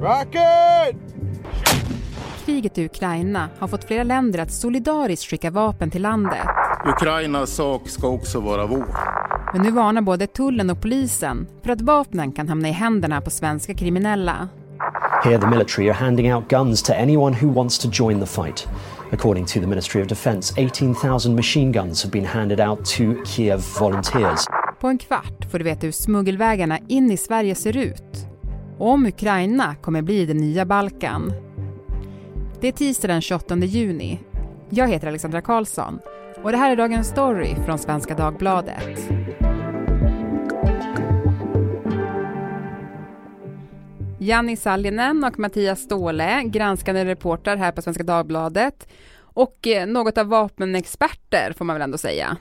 Rocket! Kriget i Ukraina har fått flera länder att solidariskt skicka vapen till landet. Ukrainas sak ska också vara vår. Men nu varnar både tullen och polisen för att vapnen kan hamna i händerna på svenska kriminella. Here, the military are handing out guns to anyone who wants to join the fight. According to the Ministry of Defence, 18,000 machine guns have been handed out to Kiev volunteers. På en kvart får du veta hur smuggelvägarna in i Sverige ser ut och om Ukraina kommer bli det nya Balkan. Det är tisdag den 28 juni. Jag heter Alexandra Karlsson och det här är dagens story från Svenska Dagbladet. Janni Sallinen och Mattias Ståhle, granskande reportrar här på Svenska Dagbladet och eh, något av vapenexperter får man väl ändå säga.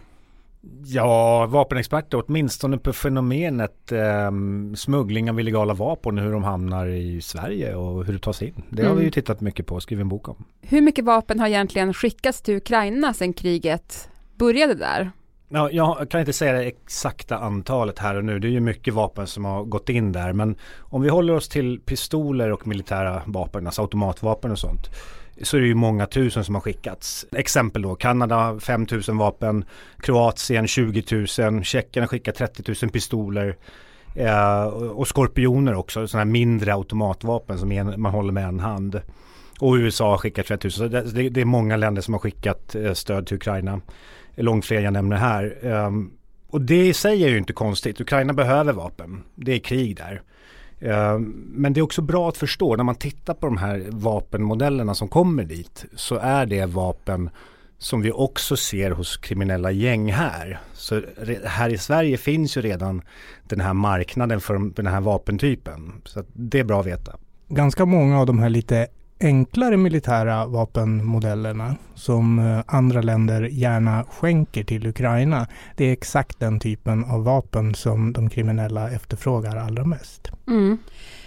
Ja, vapenexperter åtminstone på fenomenet eh, smuggling av illegala vapen, hur de hamnar i Sverige och hur det tas in. Det har vi ju mm. tittat mycket på och skrivit en bok om. Hur mycket vapen har egentligen skickats till Ukraina sedan kriget började där? Ja, jag kan inte säga det exakta antalet här och nu. Det är ju mycket vapen som har gått in där. Men om vi håller oss till pistoler och militära vapen, alltså automatvapen och sånt så är det ju många tusen som har skickats. Exempel då Kanada 5 000 vapen, Kroatien 20 000, Tjeckien har skickat 30 000 pistoler eh, och skorpioner också, sådana här mindre automatvapen som en, man håller med en hand. Och USA har skickat 30 000, så det, det är många länder som har skickat eh, stöd till Ukraina. Långt fler jag nämner här. Eh, och det i sig är ju inte konstigt. Ukraina behöver vapen. Det är krig där. Eh, men det är också bra att förstå när man tittar på de här vapenmodellerna som kommer dit så är det vapen som vi också ser hos kriminella gäng här. Så här i Sverige finns ju redan den här marknaden för den här vapentypen. Så det är bra att veta. Ganska många av de här lite enklare militära vapenmodellerna som eh, andra länder gärna skänker till Ukraina. Det är exakt den typen av vapen som de kriminella efterfrågar allra mest. Mm.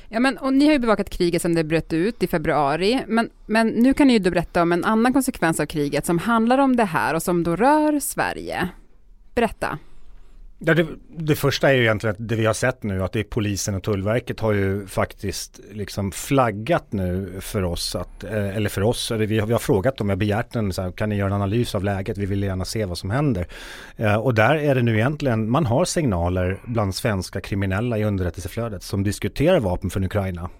Ja, men, och ni har ju bevakat kriget sedan det bröt ut i februari, men, men nu kan ni ju då berätta om en annan konsekvens av kriget som handlar om det här och som då rör Sverige. Berätta. Ja, det, det, första är ju egentligen att det vi har sett nu att det är polisen och tullverket har ju faktiskt liksom flaggat nu för oss att, eh, eller för oss, eller vi, har, vi har frågat dem, jag har begärt en, så här, kan ni göra en analys av läget, vi vill gärna se vad som händer. Eh, och där är det nu egentligen, man har signaler bland svenska kriminella i underrättelseflödet som diskuterar vapen från Ukraina.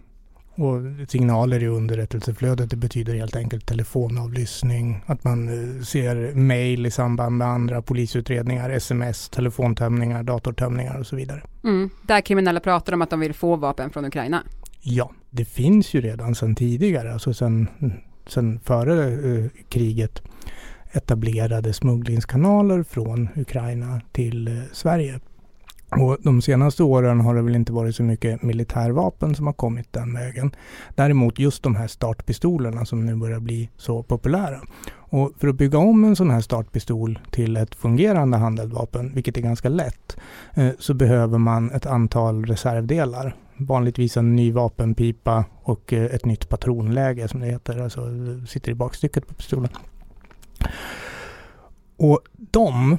Och signaler i underrättelseflödet det betyder helt enkelt telefonavlyssning, att man eh, ser mejl i samband med andra polisutredningar, sms, telefontömningar, datortömningar och så vidare. Mm, där kriminella pratar om att de vill få vapen från Ukraina? Ja, det finns ju redan sedan tidigare, alltså sedan, sedan före eh, kriget etablerade smugglingskanaler från Ukraina till eh, Sverige och de senaste åren har det väl inte varit så mycket militärvapen som har kommit den vägen. Däremot just de här startpistolerna som nu börjar bli så populära. Och för att bygga om en sån här startpistol till ett fungerande handeldvapen, vilket är ganska lätt, eh, så behöver man ett antal reservdelar. Vanligtvis en ny vapenpipa och eh, ett nytt patronläge som det heter, alltså eh, sitter i bakstycket på pistolen. Och de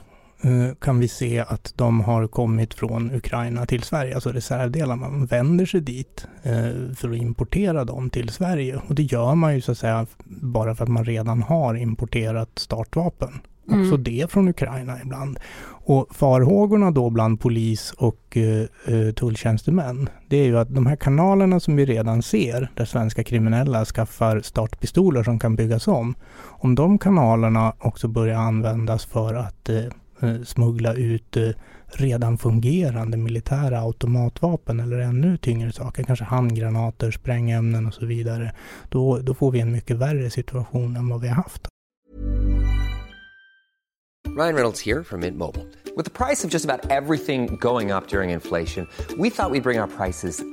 kan vi se att de har kommit från Ukraina till Sverige, alltså reservdelar. Man vänder sig dit eh, för att importera dem till Sverige. Och det gör man ju så att säga bara för att man redan har importerat startvapen. Mm. Också det från Ukraina ibland. Och farhågorna då bland polis och eh, eh, tulltjänstemän, det är ju att de här kanalerna som vi redan ser, där svenska kriminella skaffar startpistoler som kan byggas om, om de kanalerna också börjar användas för att eh, Eh, Eh, smuggla ut eh, redan fungerande militära automatvapen eller ännu tyngre saker, kanske handgranater, sprängämnen och så vidare. Då, då får vi en mycket värre situation än vad vi har haft. Ryan Reynolds här från Mint Mobile. Med priset på nästan allt som går upp under inflationen, trodde vi att vi skulle bring våra priser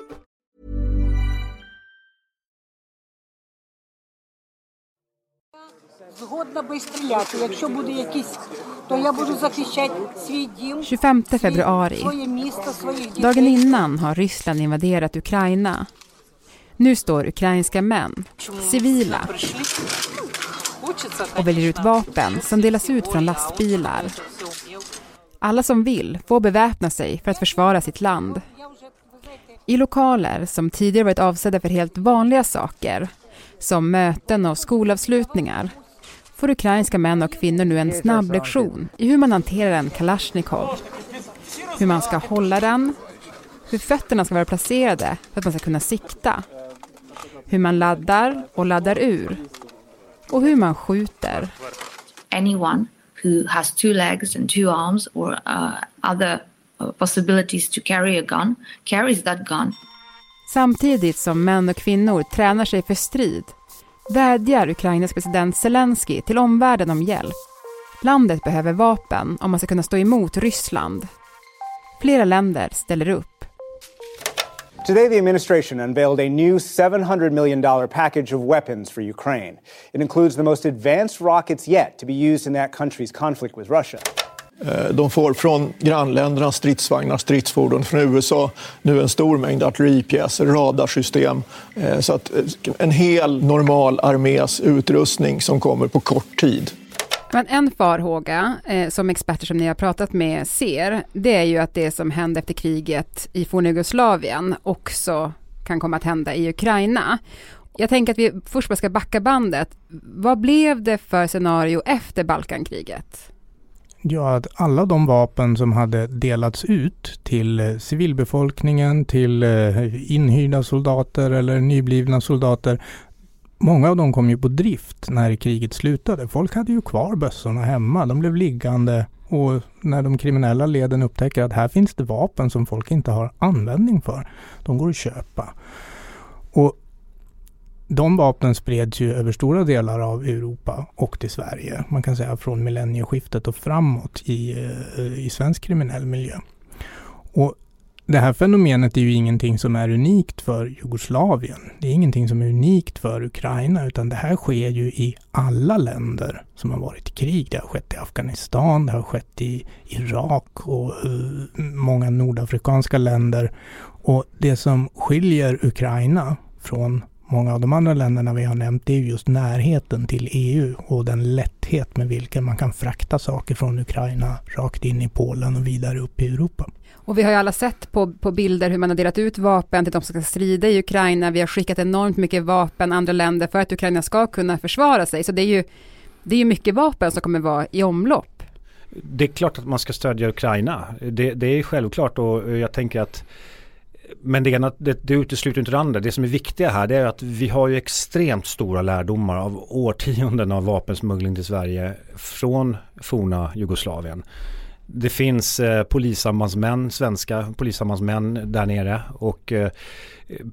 25 februari. Dagen innan har Ryssland invaderat Ukraina. Nu står ukrainska män, civila, och väljer ut vapen som delas ut från lastbilar. Alla som vill får beväpna sig för att försvara sitt land. I lokaler som tidigare varit avsedda för helt vanliga saker, som möten och skolavslutningar, får ukrainska män och kvinnor nu en snabb lektion i hur man hanterar en kalasjnikov. Hur man ska hålla den, hur fötterna ska vara placerade för att man ska kunna sikta, hur man laddar och laddar ur och hur man skjuter. Anyone who has two legs and two arms or uh, other uh, possibilities to carry a gun carries that gun. Samtidigt som män och kvinnor tränar sig för strid vädjar Ukrainas president Zelensky till omvärlden om hjälp. Landet behöver vapen om man ska kunna stå emot Ryssland. Flera länder ställer upp. Today, the administration unveiled a new $700 million package of weapons for Ukraine. It includes the most advanced rockets yet to be used in that country's conflict with Russia. Eh, de får från grannländerna stridsvagnar, stridsfordon, från USA nu en stor mängd artilleripjäser, radarsystem. Eh, så att eh, en hel normal armés utrustning som kommer på kort tid. Men en farhåga eh, som experter som ni har pratat med ser, det är ju att det som hände efter kriget i forna Jugoslavien också kan komma att hända i Ukraina. Jag tänker att vi först bara ska backa bandet. Vad blev det för scenario efter Balkankriget? Ja, att alla de vapen som hade delats ut till eh, civilbefolkningen, till eh, inhyrda soldater eller nyblivna soldater, Många av dem kom ju på drift när kriget slutade. Folk hade ju kvar bössorna hemma. De blev liggande och när de kriminella leden upptäcker att här finns det vapen som folk inte har användning för. De går att köpa. Och de vapnen spreds ju över stora delar av Europa och till Sverige. Man kan säga från millennieskiftet och framåt i, eh, i svensk kriminell miljö. Och det här fenomenet är ju ingenting som är unikt för Jugoslavien. Det är ingenting som är unikt för Ukraina, utan det här sker ju i alla länder som har varit i krig. Det har skett i Afghanistan, det har skett i Irak och eh, många nordafrikanska länder. Och det som skiljer Ukraina från många av de andra länderna vi har nämnt, det är just närheten till EU och den lätthet med vilken man kan frakta saker från Ukraina rakt in i Polen och vidare upp i Europa. Och vi har ju alla sett på, på bilder hur man har delat ut vapen till de som ska strida i Ukraina. Vi har skickat enormt mycket vapen andra länder för att Ukraina ska kunna försvara sig. Så det är ju, det är ju mycket vapen som kommer vara i omlopp. Det är klart att man ska stödja Ukraina. Det, det är självklart och jag tänker att men det, ena, det, det utesluter inte det andra. Det som är viktiga här det är att vi har ju extremt stora lärdomar av årtionden av vapensmuggling till Sverige från forna Jugoslavien. Det finns eh, polissambandsmän, svenska polissambandsmän där nere och eh,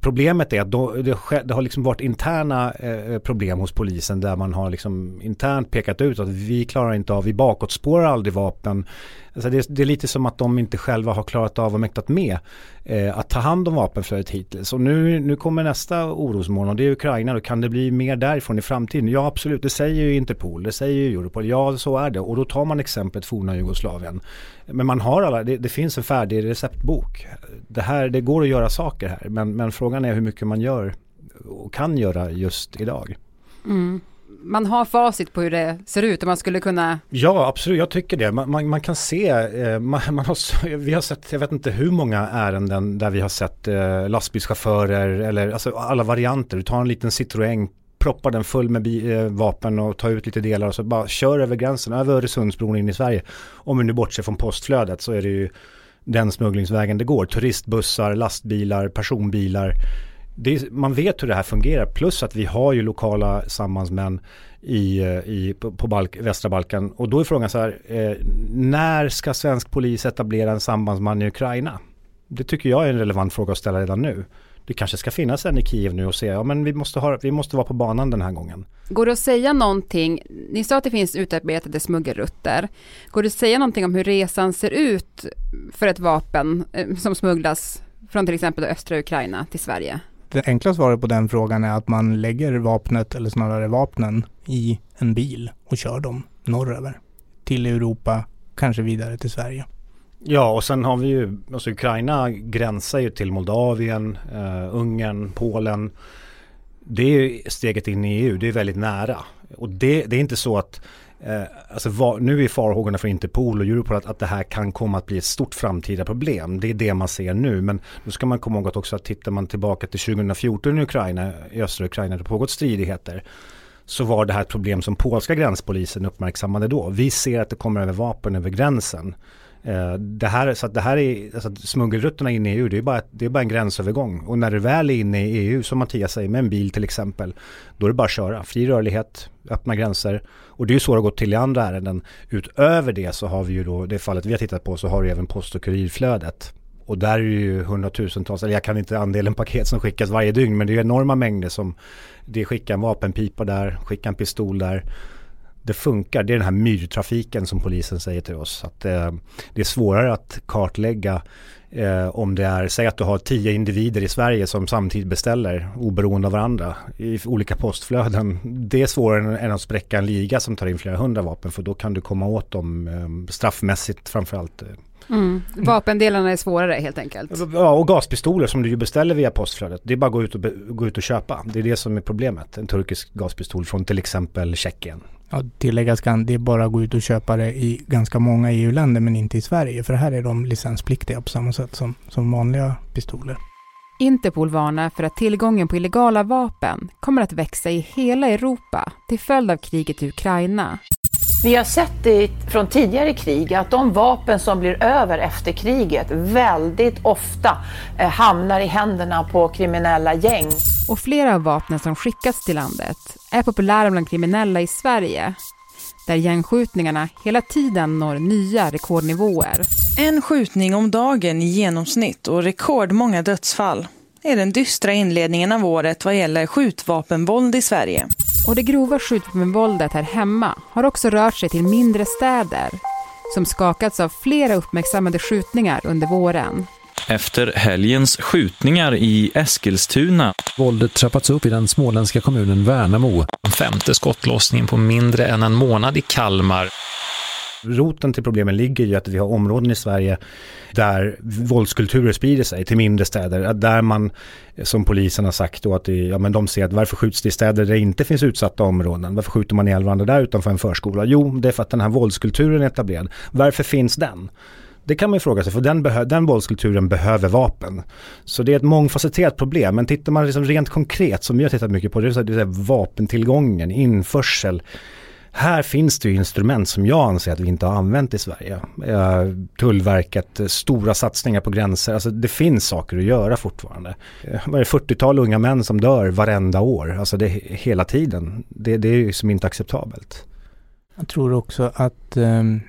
problemet är att då, det, det, har liksom varit interna eh, problem hos polisen där man har liksom internt pekat ut att vi klarar inte av, vi bakåtspårar aldrig vapen. Alltså det, det, är lite som att de inte själva har klarat av och mäktat med eh, att ta hand om vapenflödet hittills. Och nu, nu kommer nästa orosmoln och det är Ukraina. Då kan det bli mer därifrån i framtiden? Ja absolut, det säger ju Interpol, det säger ju Europol. Ja så är det och då tar man exemplet forna Jugoslavien. Men man har alla, det, det, finns en färdig receptbok. Det, här, det går att göra saker här men, men frågan är hur mycket man gör och kan göra just idag. Mm man har facit på hur det ser ut och man skulle kunna... Ja, absolut. Jag tycker det. Man, man, man kan se, eh, man, man, har, vi har sett, jag vet inte hur många ärenden där vi har sett eh, lastbilschaufförer eller alltså alla varianter. Du tar en liten Citroën proppar den full med eh, vapen och tar ut lite delar och så bara kör över gränsen, över Öresundsbron in i Sverige. Om vi nu bortser från postflödet så är det ju den smugglingsvägen det går. Turistbussar, lastbilar, personbilar är, man vet hur det här fungerar. Plus att vi har ju lokala sambandsmän i, eh, i, på, på Balk, västra Balkan. Och då är frågan så här, eh, när ska svensk polis etablera en sambandsman i Ukraina? Det tycker jag är en relevant fråga att ställa redan nu. Det kanske ska finnas en i Kiev nu och säga, ja men vi måste, ha, vi måste vara på banan den här gången. Går det att säga någonting, ni sa att det finns utarbetade smuggelrutter. Går det att säga någonting om hur resan ser ut för ett vapen eh, som smugglas från till exempel östra Ukraina till Sverige? Det enkla svaret på den frågan är att man lägger vapnet, eller snarare vapnen, i en bil och kör dem norröver. Till Europa, kanske vidare till Sverige. Ja och sen har vi ju, alltså Ukraina gränsar ju till Moldavien, eh, Ungern, Polen. Det är ju steget in i EU, det är väldigt nära. Och det, det är inte så att Eh, alltså va, nu är farhågorna för Interpol och Europol att, att det här kan komma att bli ett stort framtida problem. Det är det man ser nu. Men då ska man komma ihåg att också att tittar man tillbaka till 2014 i Ukraina, i östra Ukraina, det pågått stridigheter. Så var det här ett problem som polska gränspolisen uppmärksammade då. Vi ser att det kommer över vapen över gränsen. Eh, det här, så att det här är, alltså smuggelrutterna in i EU, det är, bara, det är bara en gränsövergång. Och när du väl är inne i EU, som Mattias säger, med en bil till exempel, då är det bara att köra. Fri rörlighet, öppna gränser. Och det är ju så det har gått till i andra ärenden. Utöver det så har vi ju då, det fallet vi har tittat på, så har du även post och kurirflödet. Och där är det ju hundratusentals, eller jag kan inte andelen paket som skickas varje dygn, men det är ju enorma mängder som det skickar en vapenpipa där, skickar en pistol där det funkar. Det är den här myrtrafiken som polisen säger till oss. Att, eh, det är svårare att kartlägga eh, om det är, säg att du har tio individer i Sverige som samtidigt beställer oberoende av varandra i olika postflöden. Det är svårare än att spräcka en liga som tar in flera hundra vapen för då kan du komma åt dem eh, straffmässigt framförallt. Eh. Mm. Vapendelarna är svårare helt enkelt. Ja, och gaspistoler som du ju beställer via postflödet. Det är bara att gå ut och, gå ut och köpa. Det är det som är problemet. En turkisk gaspistol från till exempel Tjeckien. Ja, tilläggas kan, det är bara att gå ut och köpa det i ganska många EU-länder men inte i Sverige. För här är de licenspliktiga på samma sätt som, som vanliga pistoler. Interpol varnar för att tillgången på illegala vapen kommer att växa i hela Europa till följd av kriget i Ukraina. Vi har sett det från tidigare krig att de vapen som blir över efter kriget väldigt ofta eh, hamnar i händerna på kriminella gäng. Och flera av vapnen som skickas till landet är populära bland kriminella i Sverige där gängskjutningarna hela tiden når nya rekordnivåer. En skjutning om dagen i genomsnitt och rekordmånga dödsfall är den dystra inledningen av året vad gäller skjutvapenvåld i Sverige. Och det grova skjutvapenvåldet här hemma har också rört sig till mindre städer som skakats av flera uppmärksammade skjutningar under våren. Efter helgens skjutningar i Eskilstuna. Våldet trappats upp i den småländska kommunen Värnamo. Den femte skottlossningen på mindre än en månad i Kalmar. Roten till problemen ligger ju att vi har områden i Sverige där våldskulturer sprider sig till mindre städer. Där man, som polisen har sagt då, att det, ja, men de ser att varför skjuts det i städer där det inte finns utsatta områden? Varför skjuter man ihjäl varandra där utanför en förskola? Jo, det är för att den här våldskulturen är etablerad. Varför finns den? Det kan man ju fråga sig, för den, den våldskulturen behöver vapen. Så det är ett mångfacetterat problem, men tittar man liksom rent konkret, som vi har tittat mycket på, det är, så, det är vapentillgången, införsel, här finns det ju instrument som jag anser att vi inte har använt i Sverige. Eh, Tullverket, eh, stora satsningar på gränser, alltså det finns saker att göra fortfarande. Det vad är 40-tal unga män som dör varenda år, alltså det hela tiden. Det, det är ju som inte acceptabelt. Jag tror också att um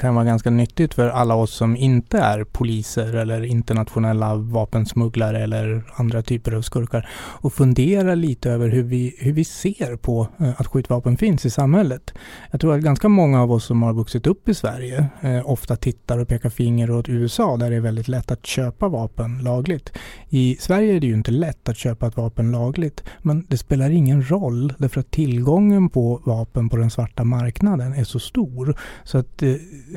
kan vara ganska nyttigt för alla oss som inte är poliser eller internationella vapensmugglare eller andra typer av skurkar och fundera lite över hur vi, hur vi ser på eh, att skjutvapen finns i samhället. Jag tror att ganska många av oss som har vuxit upp i Sverige eh, ofta tittar och pekar finger åt USA där det är väldigt lätt att köpa vapen lagligt. I Sverige är det ju inte lätt att köpa ett vapen lagligt men det spelar ingen roll därför att tillgången på vapen på den svarta marknaden är så stor så att eh,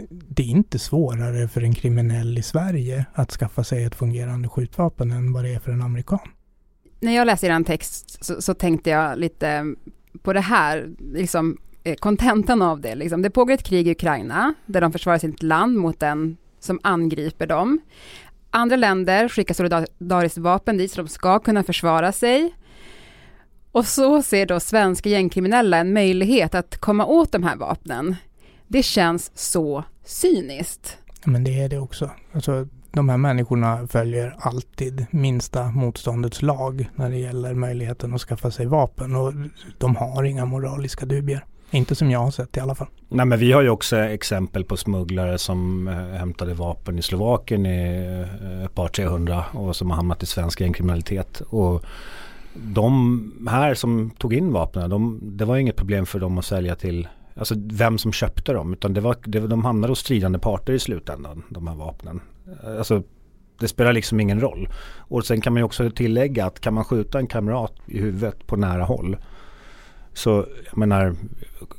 det är inte svårare för en kriminell i Sverige att skaffa sig ett fungerande skjutvapen än vad det är för en amerikan. När jag läste er text så, så, tänkte jag lite på det här, liksom eh, kontentan av det. Liksom. Det pågår ett krig i Ukraina där de försvarar sitt land mot den som angriper dem. Andra länder skickar solidariskt vapen dit så de ska kunna försvara sig. Och så ser då svenska gängkriminella en möjlighet att komma åt de här vapnen det känns så cyniskt. Men det är det också. Alltså, de här människorna följer alltid minsta motståndets lag när det gäller möjligheten att skaffa sig vapen och de har inga moraliska dubier. Inte som jag har sett i alla fall. Nej men vi har ju också exempel på smugglare som äh, hämtade vapen i Slovakien i äh, ett par 300 och som har hamnat i svensk gängkriminalitet. Och de här som tog in vapnen, de, det var inget problem för dem att sälja till alltså vem som köpte dem utan det var, det, de hamnade hos stridande parter i slutändan, de här vapnen. Eh, alltså Det spelar liksom ingen roll. Och sen kan man ju också tillägga att kan man skjuta en kamrat i huvudet på nära håll så jag menar,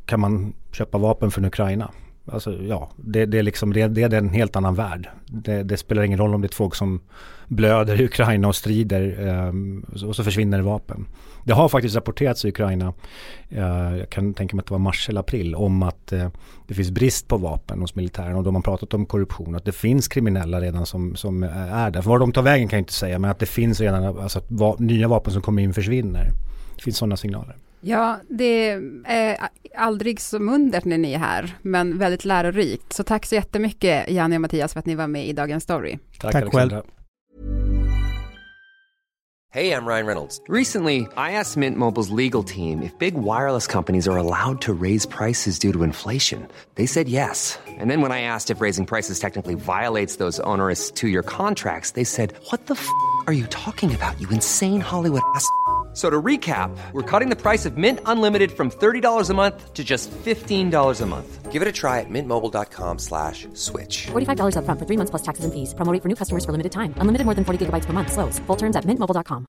kan man köpa vapen från Ukraina? Alltså ja, det, det, är liksom, det, det är en helt annan värld. Det, det, spelar ingen roll om det är ett folk som blöder i Ukraina och strider eh, och så försvinner vapen. Det har faktiskt rapporterats i Ukraina, eh, jag kan tänka mig att det var mars eller april, om att eh, det finns brist på vapen hos militären och de har pratat om korruption. Att det finns kriminella redan som, som är där. För var de tar vägen kan jag inte säga, men att det finns redan, alltså att va, nya vapen som kommer in försvinner. Det finns sådana signaler. Ja, det är aldrig så mundert när ni är här, men väldigt lärorikt. Så tack så jättemycket, Janne och Mattias, för att ni var med i Dagens Story. Tack, tack själv. Hej, jag Ryan Reynolds. Recently, I asked Mint Mobiles legal team if big wireless companies are allowed to raise prices due to inflation. They said yes. And then when I asked if raising prices technically violates those onerous two-year contracts, they said, what the f*** are you talking about, you insane Hollywood ass?" So to recap, we're cutting the price of Mint Unlimited from $30 a month to just $15 a month. Give it a try at mintmobile.com slash switch. $45 up front for three months plus taxes and fees. Promo for new customers for limited time. Unlimited more than 40 gigabytes per month. Slows. Full terms at mintmobile.com.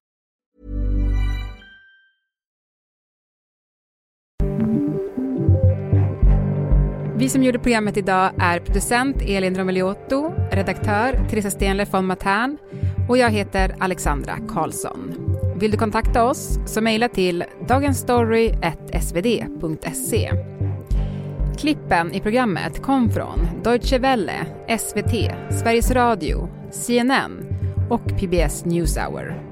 Vi som gjorde programmet idag är producent Elin Romeliotto, redaktör Theresa Stenler von Matern och jag heter Alexandra Karlsson. Vill du kontakta oss så mejla till dagensstory.svd.se. Klippen i programmet kom från Deutsche Welle, SVT, Sveriges Radio, CNN och PBS Newshour.